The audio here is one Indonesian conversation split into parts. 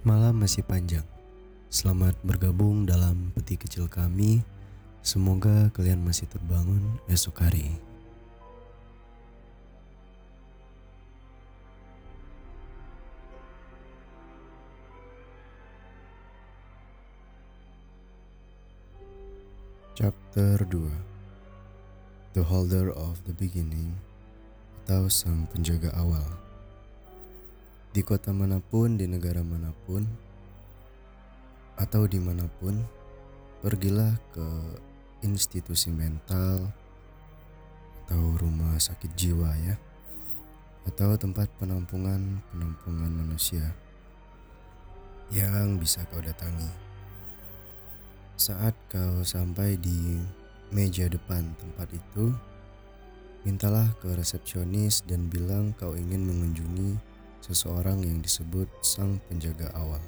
Malam masih panjang. Selamat bergabung dalam peti kecil kami. Semoga kalian masih terbangun esok hari. Chapter 2 The Holder of the Beginning atau Sang Penjaga Awal Di kota mana pun, di negara mana pun, atau di mana pun, pergilah ke institusi mental atau rumah sakit jiwa ya, atau tempat penampungan penampungan manusia yang bisa kau datangi. Saat kau sampai di meja depan tempat itu, mintalah ke resepsionis dan bilang kau ingin mengunjungi seseorang yang disebut sang penjaga awal.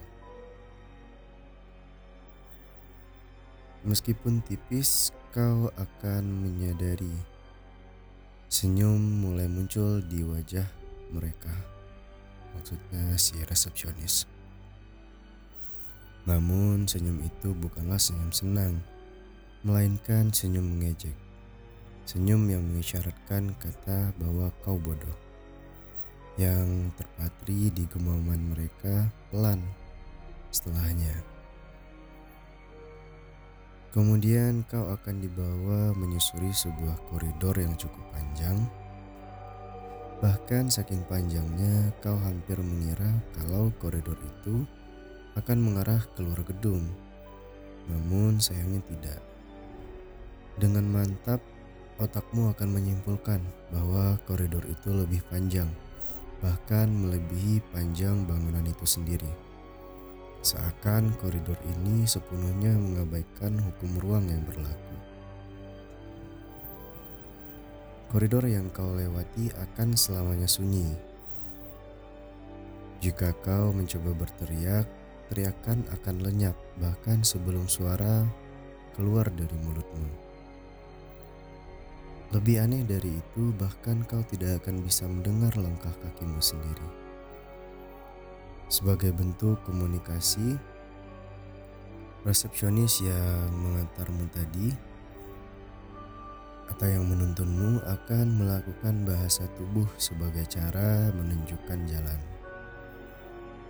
Meskipun tipis, kau akan menyadari senyum mulai muncul di wajah mereka. Maksudnya si resepsionis. Namun senyum itu bukanlah senyum senang, melainkan senyum mengejek. Senyum yang mengisyaratkan kata bahwa kau bodoh. Yang terpatri di gemaman mereka pelan setelahnya. Kemudian kau akan dibawa menyusuri sebuah koridor yang cukup panjang. Bahkan saking panjangnya kau hampir mengira kalau koridor itu akan mengarah keluar gedung. Namun sayangnya tidak. Dengan mantap, otakmu akan menyimpulkan bahwa koridor itu lebih panjang, bahkan melebihi panjang bangunan itu sendiri. Seakan koridor ini sepenuhnya mengabaikan hukum ruang yang berlaku. Koridor yang kau lewati akan selamanya sunyi. Jika kau mencoba berteriak, teriakan akan lenyap bahkan sebelum suara keluar dari mulutmu. Lebih aneh dari itu, bahkan kau tidak akan bisa mendengar langkah kakimu sendiri. Sebagai bentuk komunikasi, resepsionis yang mengantarmu tadi atau yang menuntunmu akan melakukan bahasa tubuh sebagai cara menunjukkan jalan.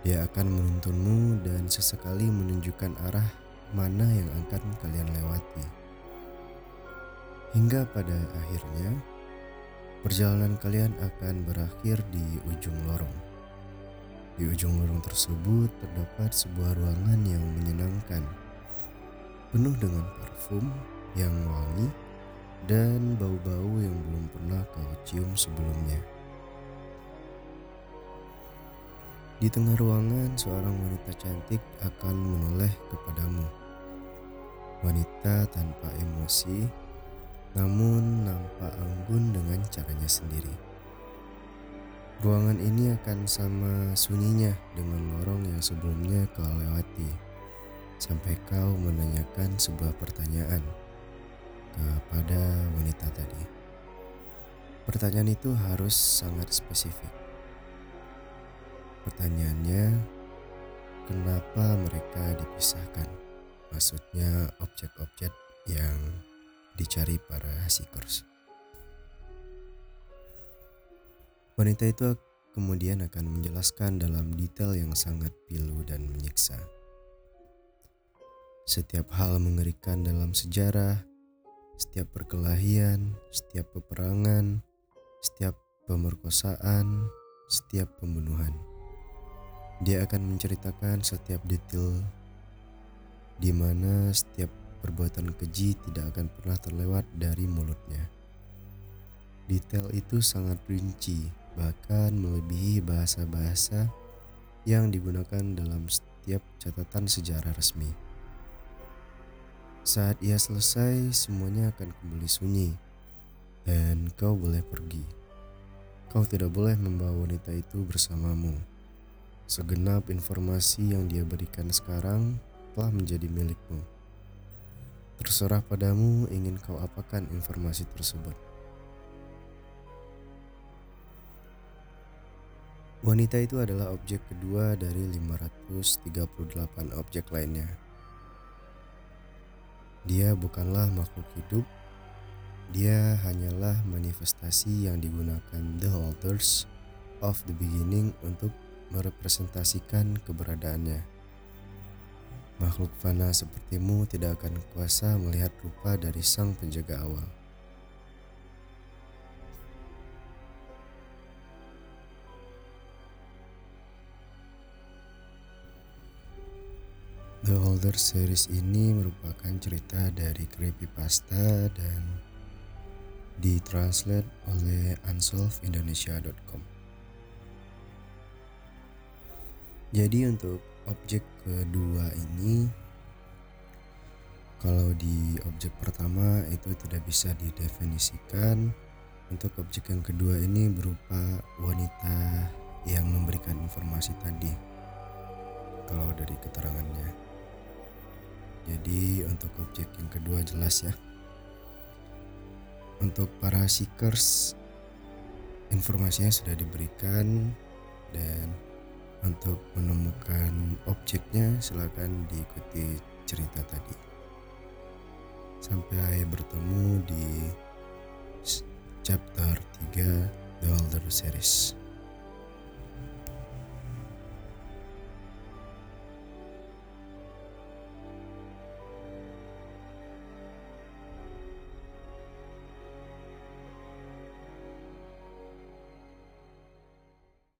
Dia akan menuntunmu dan sesekali menunjukkan arah mana yang akan kalian lewati. Hingga pada akhirnya, perjalanan kalian akan berakhir di ujung lorong. Di ujung lorong tersebut terdapat sebuah ruangan yang menyenangkan, penuh dengan parfum yang wangi dan bau-bau yang belum pernah kau cium sebelumnya. Di tengah ruangan, seorang wanita cantik akan menoleh kepadamu. Wanita tanpa emosi, namun nampak anggun dengan caranya sendiri. Ruangan ini akan sama sunyinya dengan lorong yang sebelumnya kau lewati, sampai kau menanyakan sebuah pertanyaan kepada wanita tadi. Pertanyaan itu harus sangat spesifik Pertanyaannya, kenapa mereka dipisahkan? Maksudnya objek-objek yang dicari para seekers. Wanita itu kemudian akan menjelaskan dalam detail yang sangat pilu dan menyiksa. Setiap hal mengerikan dalam sejarah, setiap perkelahian, setiap peperangan, setiap pemerkosaan, setiap pembunuhan. Dia akan menceritakan setiap detail di mana setiap perbuatan keji tidak akan pernah terlewat dari mulutnya. Detail itu sangat rinci, bahkan melebihi bahasa-bahasa yang digunakan dalam setiap catatan sejarah resmi. Saat ia selesai, semuanya akan kembali sunyi, dan kau boleh pergi. Kau tidak boleh membawa wanita itu bersamamu Segenap informasi yang dia berikan sekarang telah menjadi milikmu. Terserah padamu ingin kau apakan informasi tersebut. Wanita itu adalah objek kedua dari 538 objek lainnya. Dia bukanlah makhluk hidup, dia hanyalah manifestasi yang digunakan The Holders of the Beginning untuk merepresentasikan keberadaannya. Makhluk fana sepertimu tidak akan kuasa melihat rupa dari sang penjaga awal. The Holder series ini merupakan cerita dari creepypasta dan ditranslate oleh unsolvedindonesia.com. Jadi untuk objek kedua ini kalau di objek pertama itu tidak bisa didefinisikan untuk objek yang kedua ini berupa wanita yang memberikan informasi tadi kalau dari keterangannya jadi untuk objek yang kedua jelas ya. Untuk para seekers informasinya sudah diberikan dan untuk menemukan objeknya silakan diikuti cerita tadi. Sampai bertemu di chapter 3 The Elder Series.